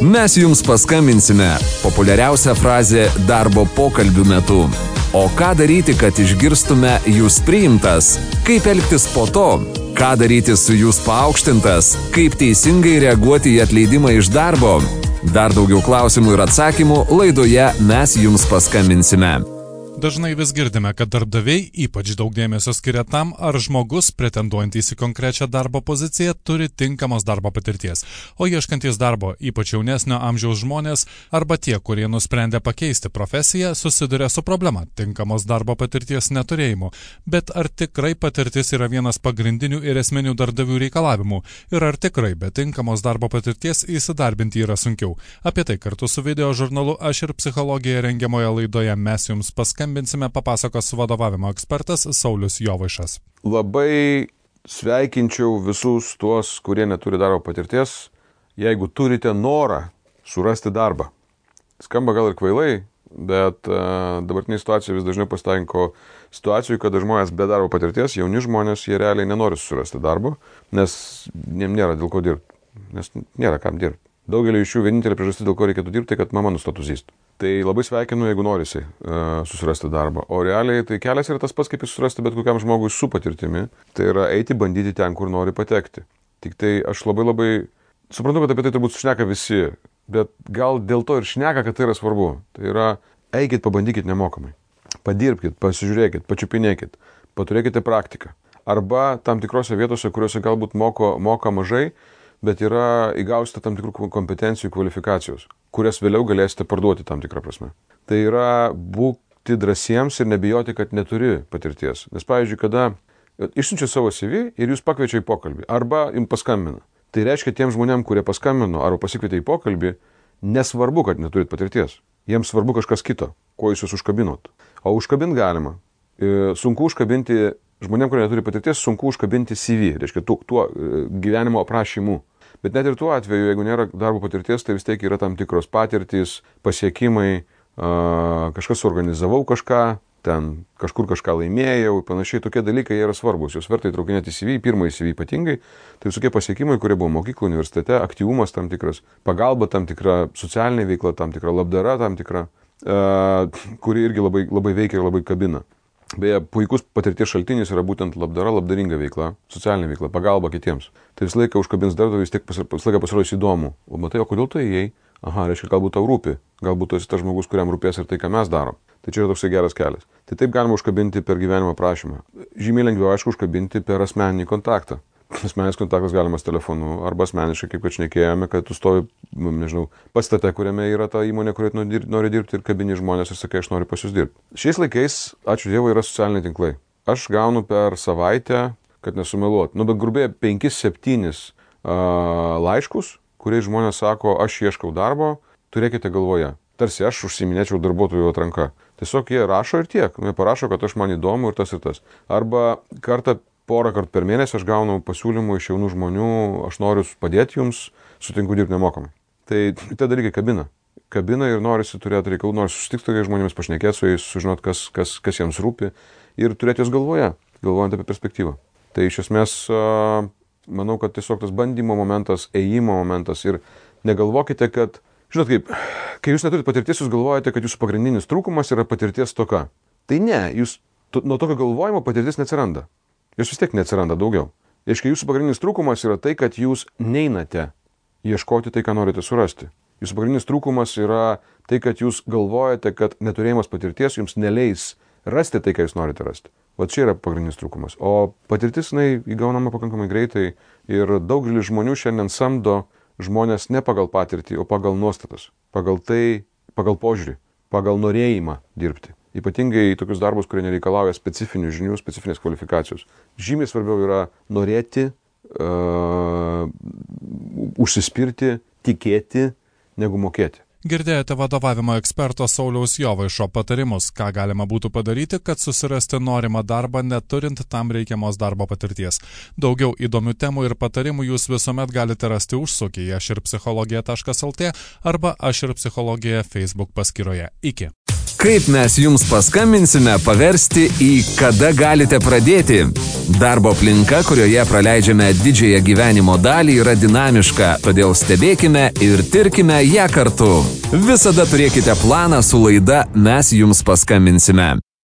Mes jums paskambinsime populiariausia frazė darbo pokalbių metu. O ką daryti, kad išgirstume jūs priimtas? Kaip elgtis po to? Ką daryti su jūs paaukštintas? Kaip teisingai reaguoti į atleidimą iš darbo? Dar daugiau klausimų ir atsakymų laidoje mes jums paskambinsime. Dažnai vis girdime, kad darbdaviai ypač daug dėmesio skiria tam, ar žmogus, pretenduojantis į konkrečią darbo poziciją, turi tinkamos darbo patirties. O ieškantis darbo, ypač jaunesnio amžiaus žmonės arba tie, kurie nusprendė pakeisti profesiją, susiduria su problema - tinkamos darbo patirties neturėjimu. Bet ar tikrai patirtis yra vienas pagrindinių ir esminių darbdavių reikalavimų? Ir ar tikrai be tinkamos darbo patirties įsidarbinti yra sunkiau? Apie tai kartu su video žurnalu aš ir psichologija rengiamoje laidoje mes jums paskambiname skambinsime, papasakos vadovavimo ekspertas Saulis Jovaišas. Labai sveikinčiau visus tuos, kurie neturi darbo patirties, jeigu turite norą surasti darbą. Skamba gal ir kvailai, bet uh, dabartinė situacija vis dažniau pasitaiko situacijų, kada žmonės be darbo patirties, jauni žmonės, jie realiai nenori susirasti darbo, nes jiems nėra dėl ko dirbti, nes nėra kam dirbti. Daugelį iš jų vienintelė priežastis, dėl ko reikėtų dirbti, kad mama nustotų zysti. Tai labai sveikinu, jeigu norisi uh, susirasti darbą. O realiai tai kelias yra tas pats, kaip susirasti bet kokiam žmogui su patirtimi. Tai yra eiti bandyti ten, kur nori patekti. Tik tai aš labai labai suprantu, kad apie tai turbūt šneka visi, bet gal dėl to ir šneka, kad tai yra svarbu. Tai yra eikit, pabandykit nemokamai. Padirbkit, pasižiūrėkit, pačiupinėkit, paturėkite praktiką. Arba tam tikrose vietose, kuriuose galbūt moko, moka mažai, bet yra įgausite tam tikrų kompetencijų, kvalifikacijos, kurias vėliau galėsite parduoti tam tikrą prasme. Tai yra būti drąsiems ir nebijoti, kad neturi patirties. Nes, pavyzdžiui, kada išsiunčia savo CV ir jūs pakviečia į pokalbį arba jums paskambina. Tai reiškia tiem žmonėm, kurie paskambino arba pasikvietė į pokalbį, nesvarbu, kad neturit patirties. Jiems svarbu kažkas kito, kuo jūs jūs užkabinot. O užkabint galima. E, sunku užkabinti žmonėm, kurie neturi patirties, sunku užkabinti CV, reiškia tuo, tuo e, gyvenimo aprašymu. Bet net ir tuo atveju, jeigu nėra darbo patirties, tai vis tiek yra tam tikros patirtys, pasiekimai, kažkas organizavau kažką, ten kažkur kažką laimėjau, panašiai tokie dalykai yra svarbus, juos verta įtraukinėti į CV, pirmąjį CV ypatingai, tai visokie pasiekimai, kurie buvo mokyklo, universitete, aktyvumas tam tikras, pagalba tam tikra, socialinė veikla tam tikra, labdara tam tikra, kuri irgi labai, labai veikia ir labai kabina. Beje, puikus patirties šaltinis yra būtent labdara, labdaringa veikla, socialinė veikla, pagalba kitiems. Tai visą laiką užkabins darbdavį, vis tiek visą laiką pasirodys įdomu. O matai, o kodėl tu įėjai? Aha, reiškia, galbūt tau rūpi, galbūt tu esi tas žmogus, kuriam rūpės ir tai, ką mes darom. Tai čia yra toksai geras kelias. Tai taip galima užkabinti per gyvenimo prašymą. Žymiai lengviau, aišku, užkabinti per asmeninį kontaktą asmeninis kontaktas galimas telefonu arba asmeniškai, kaip kad šnekėjome, kad tu stovi, nu, nežinau, pastate, kuriame yra ta įmonė, kurioje nori dirbti ir kabini žmonės ir sakai, aš noriu pas jūs dirbti. Šiais laikais, ačiū Dievui, yra socialiniai tinklai. Aš gaunu per savaitę, kad nesumeluot, nu, bet grubiai 5-7 uh, laiškus, kuriais žmonės sako, aš ieškau darbo, turėkite galvoje. Tarsi aš užsiminėčiau darbuotojų atranka. Tiesiog jie rašo ir tiek. Jie parašo, kad aš man įdomu ir tas ir tas. Arba kartą porą kartų per mėnesį aš gaunu pasiūlymų iš jaunų žmonių, aš noriu padėti jums, sutinku dirbti nemokamai. Tai tie dalykai kabina. Kabina ir norisi turėti reikalų, nori susitikti tokiais žmonėmis, pašnekėti su jais, sužinoti, kas, kas, kas jiems rūpi ir turėti juos galvoje, galvojant apie perspektyvą. Tai iš esmės, manau, kad tiesiog tas bandymo momentas, ėjimo momentas ir negalvokite, kad, žinot kaip, kai jūs neturite patirties, jūs galvojate, kad jūsų pagrindinis trūkumas yra patirties toka. Tai ne, jūs nuo tokio galvojimo patirtis neatsiranda jos vis tiek neatsiranda daugiau. Reiškia, jūsų pagrindinis trūkumas yra tai, kad jūs neinate ieškoti tai, ką norite surasti. Jūsų pagrindinis trūkumas yra tai, kad jūs galvojate, kad neturėjimas patirties jums neleis rasti tai, ką jūs norite rasti. Va čia yra pagrindinis trūkumas. O patirtis, jinai įgaunama pakankamai greitai ir daugelis žmonių šiandien samdo žmonės ne pagal patirtį, o pagal nuostatas. Pagal tai, pagal požiūrį, pagal norėjimą dirbti. Ypatingai tokius darbus, kurie nereikalauja specifinių žinių, specifinės kvalifikacijos. Žymiai svarbiau yra norėti, uh, užsispirti, tikėti, negu mokėti. Girdėjote vadovavimo eksperto Sauliaus Jovaišo patarimus, ką galima būtų padaryti, kad susirasti norimą darbą, neturint tam reikiamos darbo patirties. Daugiau įdomių temų ir patarimų jūs visuomet galite rasti užsukę į aš ir psichologija.lt arba aš ir psichologija Facebook paskyroje. Iki. Kaip mes jums paskambinsime, paversti į kada galite pradėti. Darbo aplinka, kurioje praleidžiame didžiąją gyvenimo dalį, yra dinamiška, todėl stebėkime ir tirkime ją kartu. Visada turėkite planą su laida Mes jums paskambinsime.